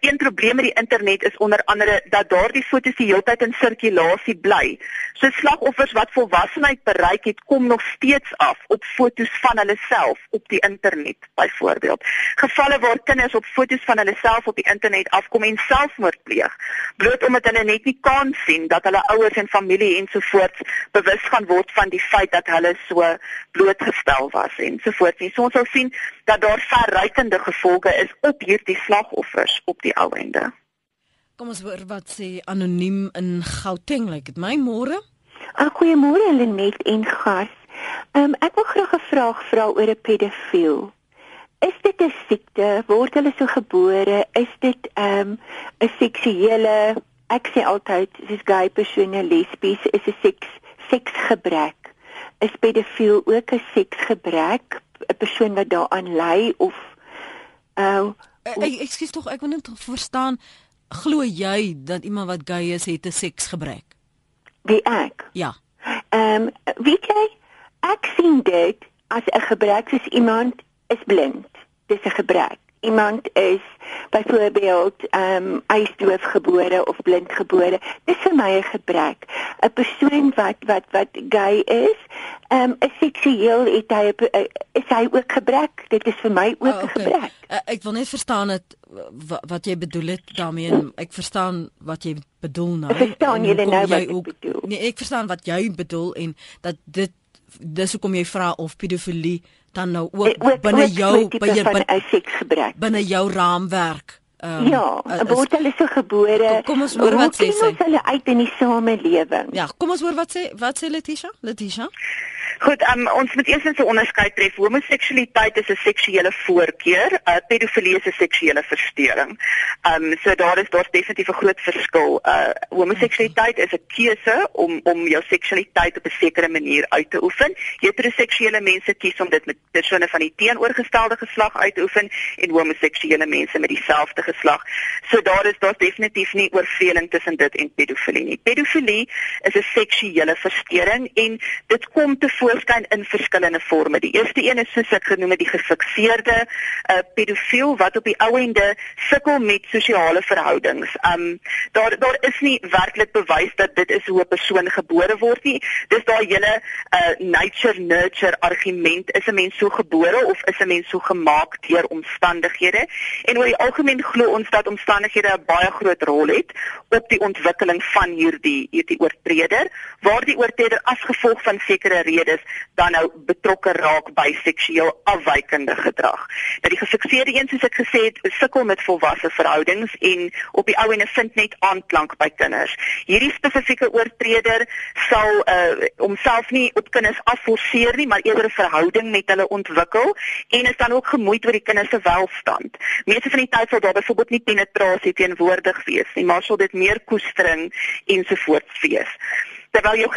een probleem met die internet is onder andere dat daardie foto's die hele tyd in sirkulasie bly. So slagoffers wat volwassenheid bereik het, kom nog steeds af op foto's van hulle self op die internet byvoorbeeld. Gevalle waar kinders op foto's van hulle self op die internet afkom en selfmoord pleeg, bloot omdat hulle net nie kan sien dat hulle ouers en familie ensovoorts bewus gaan word van die feit dat hulle so blootgestel was ensovoorts. So ons sal sien dat daar verrykende gevolge is op hierdie slagoffers op die ou einde. Kom ons hoor wat sê anoniem in Gauteng, lyk like dit my môre. Ah, goeiemôre Lenet en gas. Ehm um, ek wil graag 'n vraag vra oor 'n pedofiel. Is dit 'n siekte? Word hulle so gebore? Is dit ehm um, 'n seksuele ek sê altyd dis gay persone lesbies is 'n seks seksgebrek. Is pedofiel ook 'n seksgebrek? 'n persoon wat daaraan ly of uh ek ek skiet tog ek wil net verstaan glo jy dat iemand wat gay is het 'n seksgebrek? Wie ek? Ja. Ehm um, weet jy ek sien dit as 'n gebrek soos iemand is blind. Dis 'n gebrek iemand is byvoorbeeld ehm um, eisdoof gebore of blind gebore dis vir my 'n gebrek. 'n persoon wat wat wat gay is ehm um, is seksueel het hy is hy ook gebrek. Dit is vir my ook 'n oh, okay. gebrek. Uh, ek wil net verstaan het wat, wat jy bedoel het daarmee. Ek verstaan wat jy bedoel nou. Verstaan jy nou wat ek bedoel? Nee ek verstaan wat jy bedoel en dat dit dis hoekom jy vra of pedofilie dan nou ook, eh, ook binne jou by jou binne jou raamwerk Um, ja, word hulle so gebore. Kom, ons hoor wat sê sy. Kom ons hulle uit in die samelewing. Ja, kom ons hoor wat sê wat sê Letitia? Letitia? Goed, um, ons moet eers 'n onderskeid tref. Homoseksualiteit is 'n seksuele voorkeur, uh, pedofilie is 'n seksuele verstoring. Um so daar is daar definitief 'n groot verskil. Uh homoseksualiteit is 'n keuse om om jou seksualiteit op 'n sekere manier uit te oefen. Heteroseksuele mense kies om dit met persone van die teenoorgestelde geslag uit te oefen en homoseksuele mense met dieselfde geslag. So daar is daar definitief nie oorvreeling tussen dit en pedofilie nie. Pedofilie is 'n seksuele verstoring en dit kom te voorskyn in verskillende forme. Die eerste een is soos ek genoem het die gefikseerde uh, pedofiel wat op die ou ende sukkel met sosiale verhoudings. Um daar daar is nie werklik bewys dat dit is hoe 'n persoon gebore word nie. Dis daai hele uh, nature nurture argument is 'n mens so gebore of is 'n mens so gemaak deur omstandighede? En oor die algemeen glo ons dat omstandighede 'n baie groot rol het op die ontwikkeling van hierdie hierdie oortreder, waar die oortreder as gevolg van sekere redes is dan nou betrokke raak by seksueel afwykende gedrag. Dat die gefikseerde een soos ek gesê het, sukkel met volwasse verhoudings en op die ou ene vind net aanklank by kinders. Hierdie spesifieke oortreder sal uh homself nie op kinders afforceer nie, maar eerder 'n verhouding met hulle ontwikkel en is dan ook gemoeid oor die kinders se welstand. Meeste van die tyd sal daar byvoorbeeld nie penetrasie teenwoordig wees nie, maar sal dit meer koestering ensovoorts wees. Terwyl jou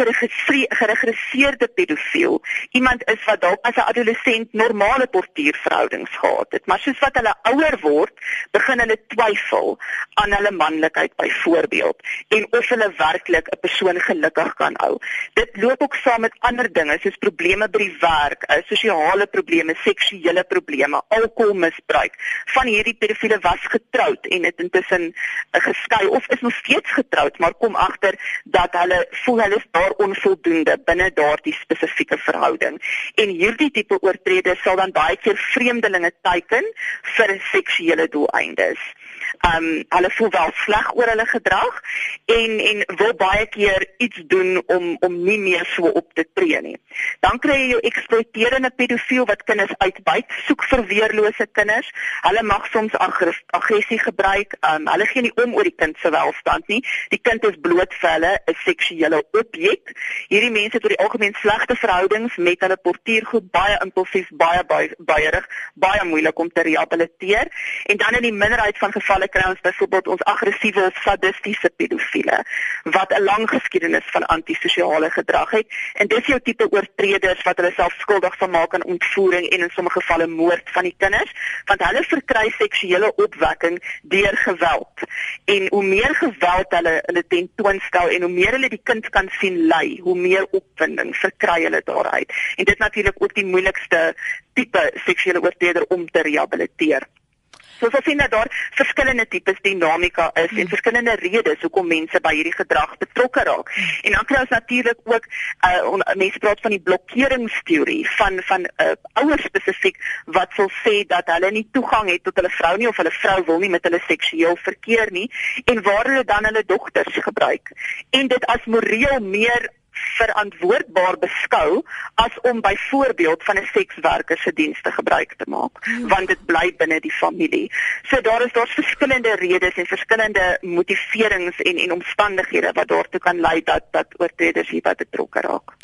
geregistreerde pedofiel iemand is wat dalk as 'n adolescent normale portuïerverhoudings gehad het, maar soos wat hulle ouer word, begin hulle twyfel aan hulle manlikheid byvoorbeeld en of hulle werklik 'n persoon gelukkig kan hou. Dit loop ook saam met ander dinge soos probleme by die werk, eh, sosiale probleme, seksuele probleme, alkoholmisbruik. Van hierdie pedofiele was getroud en het intussen eh, geskei of is nog steeds getroud, maar kom agter dat hulle voel hulle is daar onvoldoende binne daardie spesifieke verhouding. En hierdie tipe oortreders sal dan baie keer vreemdelinge teiken vir seksuele doeleindes um hulle voel wel sleg oor hulle gedrag en en wil baie keer iets doen om om nie meer so op te tree nie. Dan kry jy jou eksploiterende pedofiel wat kinders uitbuit, soek vir weerlose kinders. Hulle mag soms aggressie gebruik. Um hulle gee nie om oor die kind se welstand nie. Die kind is bloot vir hulle 'n seksuele objek. Hierdie mense het oor die algemeen slegte verhoudings met hulle portuïergroep, baie impulsief, baie baierig, baie moeilik om te rehabiliteer. En dan in die minderheid van gevalle kry ons byvoorbeeld ons aggressiewe sadistiese pedofiele wat 'n lang geskiedenis van antisosiale gedrag het. En dis jou tipe oortreders wat hulle self skuldig van maak aan ontvoering en in sommige gevalle moord van die kinders want hulle verkry seksuele opwekking deur geweld. En hoe meer geweld hulle hulle tentoonstel en hoe meer hulle die kind kan sien ly hoe meer opwinding verkry hulle daaruit. En dit natuurlik ook die moeilikste tipe seksuele oortreder om te rehabiliteer So ons sien dat daar verskillende tipes dinamika is en verskillende redes hoekom mense by hierdie gedrag betrokke raak. En dan kry ons natuurlik ook uh mense praat van die blokkeringsteorie van van uh, ouers spesifiek wat sal sê dat hulle nie toegang het tot hulle vrou nie of hulle vrou wil nie met hulle seksueel verkeer nie en waar hulle dan hulle dogters gebruik. En dit as moreel meer verantwoordbaar beskou as om byvoorbeeld van 'n sekswerker se dienste gebruik te maak hmm. want dit bly binne die familie. So daar is daar's verskillende redes en verskillende motiverings en en omstandighede wat daartoe kan lei dat dat oortreders hierby betrokke raak.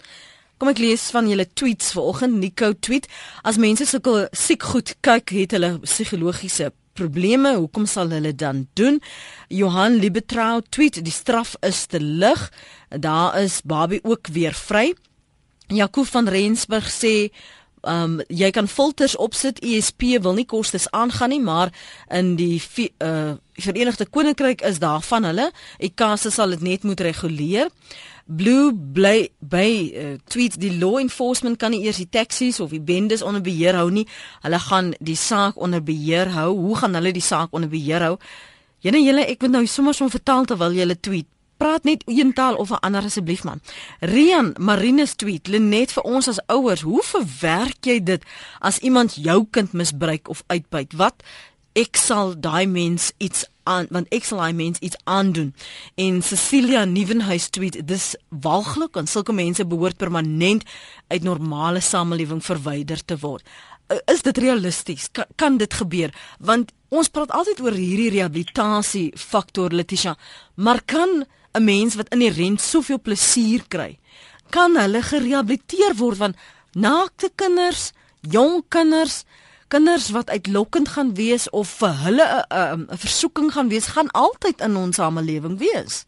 Kom ek lees van julle tweets vanoggend Nico tweet as mense sulke siek goed kyk het hulle psigologiese probleme, hoekom sal hulle dan doen? Johan Liebetrau tweet die straf is te lig. Daar is Barbie ook weer vry. Jaco van Rensburg sê Um jy kan filters opsit. ESP wil nie kostes aangaan nie, maar in die uh Verenigde Koninkryk is daarvan hulle. ICASA sal dit net moet reguleer. Blue bly by uh, tweet die law enforcement kan nie eers die taxis of die bendes onder beheer hou nie. Hulle gaan die saak onder beheer hou. Hoe gaan hulle die saak onder beheer hou? Jene julle ek moet nou sommer so vertaal terwyl jy hulle tweet. Praat net een taal of 'n ander asseblief man. Rian Marinus tweet Lenet vir ons as ouers, hoe verwerk jy dit as iemand jou kind misbruik of uitbuit? Wat ek sal daai mens iets aan want ek sal hy mens iets aandoen. En Cecilia Nieuwenhuis tweet dis walglik en sulke mense behoort permanent uit normale samelewing verwyder te word. Is dit realisties? Kan, kan dit gebeur? Want ons praat altyd oor hierdie rehabilitasie faktor Letitia, maar kan 'n mens wat inherënt soveel plesier kry, kan hulle gerehabiliteer word van naakte kinders, jong kinders, kinders wat uitlokkend gaan wees of vir hulle 'n 'n 'n versoeking gaan wees, gaan altyd in ons samelewing wees.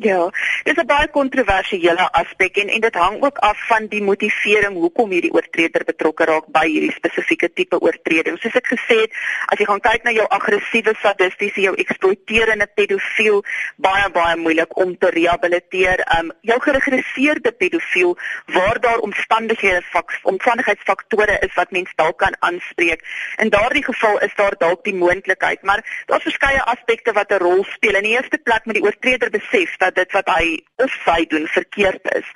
Ja, dis 'n baie kontroversiële aspek en en dit hang ook af van die motivering hoekom hierdie oortreder betrokke raak by hierdie spesifieke tipe oortreding. Soos ek gesê het, as jy gaan kyk na jou aggressiewe, sadistiese, jou eksploiterende pedofiel, baie baie moeilik om te rehabiliteer. Um jou geregresseerde pedofiel waar daar omstandighede omstandigheidsfaktore is wat mens dalk kan aanspreek. In daardie geval is daar dalk die moontlikheid, maar daar's verskeie aspekte wat 'n rol speel. In die eerste plek moet die oortreder besef dat dat dit wat hy of sy doen verkeerd is.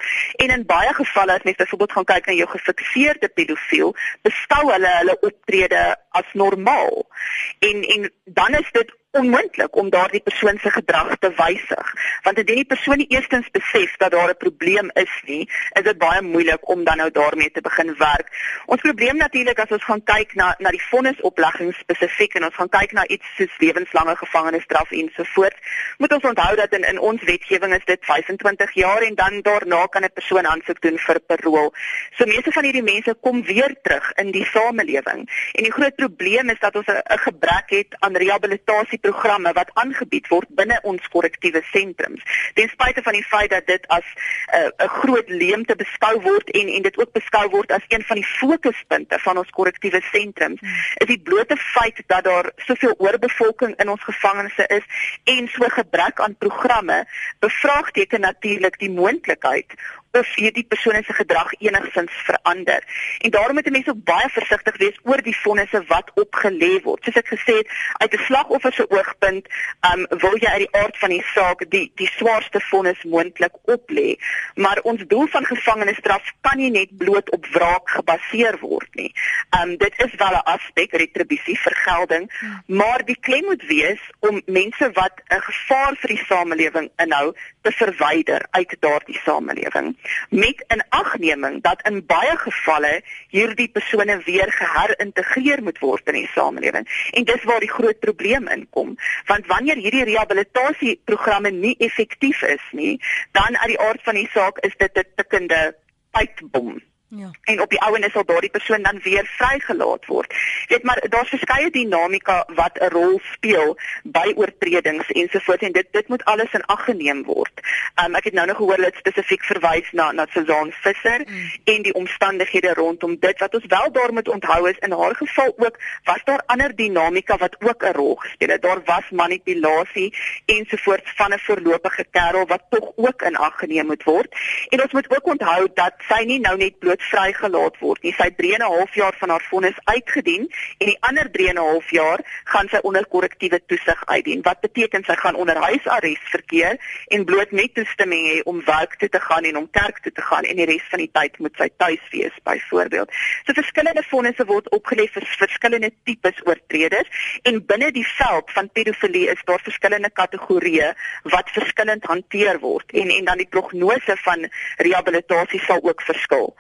En in baie gevalle as mens byvoorbeeld gaan kyk na jou gefikseerde pedofiel, beskou hulle hulle optrede as normaal. En en dan is dit onmoontlik om daardie persoon se gedrag te wysig. Want indien die persoon nie eerstens besef dat daar 'n probleem is nie is dit baie moeilik om dan nou daarmee te begin werk. Ons probleem natuurlik as ons gaan kyk na na die vonnisoplegging spesifiek en ons gaan kyk na iets soos lewenslange gevangenisstraf ensovoorts moet ons onthou dat in in ons wetgewing is dit 25 jaar en dan daarna kan 'n persoon aansoek doen vir parol. So meeste van hierdie mense kom weer terug in die samelewing. En die groot probleem is dat ons 'n gebrek het aan rehabilitasie programme wat aangebied word binne ons korrektiewe sentrums. Ten spyte van die feit dat dit as eh, 'n uh, groot leemte beskou word en en dit ook beskou word as een van die fokuspunte van ons korrektiewe sentrums, is die blote feit dat daar soveel oorbevolking in ons gevangenisse is en so gebrek aan programme bevraagteken natuurlik die moontlikheid of hierdie persone se gedrag enigsins verander. En daarom moet mense ook baie versigtig wees oor die vonnisse wat opgelê word. Soos ek gesê het, uit 'n slagoffer se oogpunt, um wil jy uit die aard van die saak die die swaarste vonnis moontlik oplê. Maar ons doel van gevangenisstraf kan nie net bloot op wraak gebaseer word nie. Um dit is wel 'n aspek retribusie vergelding, maar die klem moet wees om mense wat 'n gevaar vir die samelewing inhou te verwyder uit daardie samelewing met inagneming dat in baie gevalle hierdie persone weer geherintegreer moet word in die samelewing. En dis waar die groot probleem inkom, want wanneer hierdie rehabilitasieprogramme nie effektief is nie, dan uit die aard van die saak is dit 'n tikkende pypbom. Ja. En op die ouene sal daardie persoon dan weer vrygelaat word. Weet maar daar's verskeie dinamika wat 'n rol speel by oortredings ensovoorts en dit dit moet alles in ag geneem word. Um, ek het nou nog gehoor dat spesifiek verwys na na Suzan Visser mm. en die omstandighede rondom dit wat ons wel daar moet onthou is in haar geval ook was daar ander dinamika wat ook 'n rol gespeel het. Daar was manipulasie ensovoorts van 'n voorlopige kerel wat tog ook in ag geneem moet word. En ons moet ook onthou dat sy nie nou net bloot vrygelaat word nie. Sy 3 en 'n half jaar van haar vonnis uitgedien en die ander 3 en 'n half jaar gaan sy onder korrektiewe toesig uitdien. Wat beteken sy gaan onder huisarrest verkeer en bloot net toestemming hê om werk toe te gaan en om kerk toe te gaan en die res van die tyd moet sy tuis wees byvoorbeeld. So verskillende vonnisse word opgelê vir verskillende tipes oortreders en binne die veld van pedofilie is daar verskillende kategorieë wat verskillend hanteer word en en dan die prognose van rehabilitasie sal ook verskil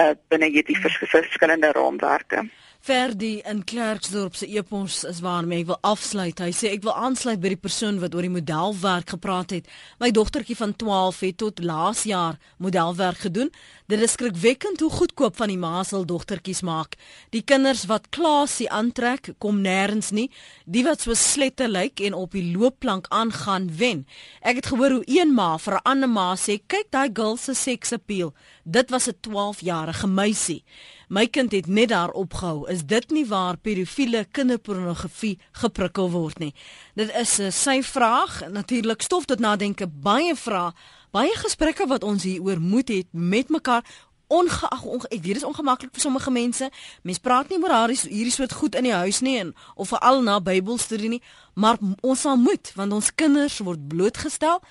uh, binne hierdie vers verskillende raamwerke. Ferdi in Klerksdorp se epos is waarmee ek wil afsluit. Hy sê ek wil aansluit by die persoon wat oor die modelwerk gepraat het. My dogtertjie van 12 het tot laas jaar modelwerk gedoen. Dit is skrikwekkend hoe goedkoop van die maasel dogtertjies maak. Die kinders wat klasie aantrek, kom nêrens nie. Die wat so slette lyk en op die loopplank aangaan wen. Ek het gehoor hoe een ma vir 'n ander ma sê, "Kyk daai girl se seksappeal." Dit was 'n 12-jarige meisie. My kind het net daar opgehou. Is dit nie waar pedofiele kinderpornografie geprikkel word nie? Dit is 'n uh, sy vraag, natuurlik stof tot nadenke, baie vrae, baie gesprekke wat ons hieroor moet hê met mekaar ongeag onge, ek weet dit is ongemaklik vir sommige mense. Mense praat nie oor hierdie hierdie soort goed in die huis nie en of veral na Bybelstudie nie, maar ons sal moet want ons kinders word blootgestel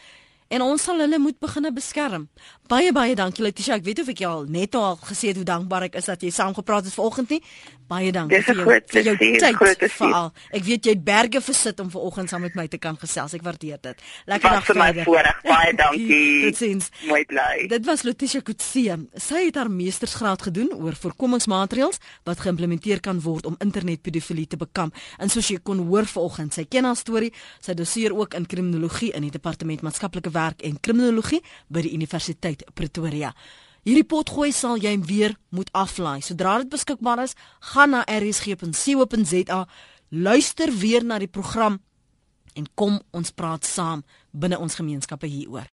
en ons sal hulle moet begine beskerm. Baie baie dankie Letitia. Ek weet of ek jou al net al gesê het hoe dankbaar ek is dat jy saamgepraat het vanoggend nie. Baie dankie vir jou, vir jou tyd veral. Ek weet jy het berge versit om vanoggend saam met my te kan gesels. Ek waardeer dit. Lekker dag vir my voorreg. Baie dankie. Totsiens. Mooi bly. Dit was Letitia Kutsie. Sy het haar meestersgraad gedoen oor voorkomingsmaatreëls wat geïmplementeer kan word om internetpedofilie te bekamp. En soos jy kon hoor vanoggend, sy ken haar storie. Sy doseer ook in kriminologie in die departement maatskaplike werk en kriminologie by die universiteit Pretoria. Hierdie potgooi sal jy weer moet aflaai. Sodra dit beskikbaar is, gaan na rsg.co.za, luister weer na die program en kom ons praat saam binne ons gemeenskappe hieroor.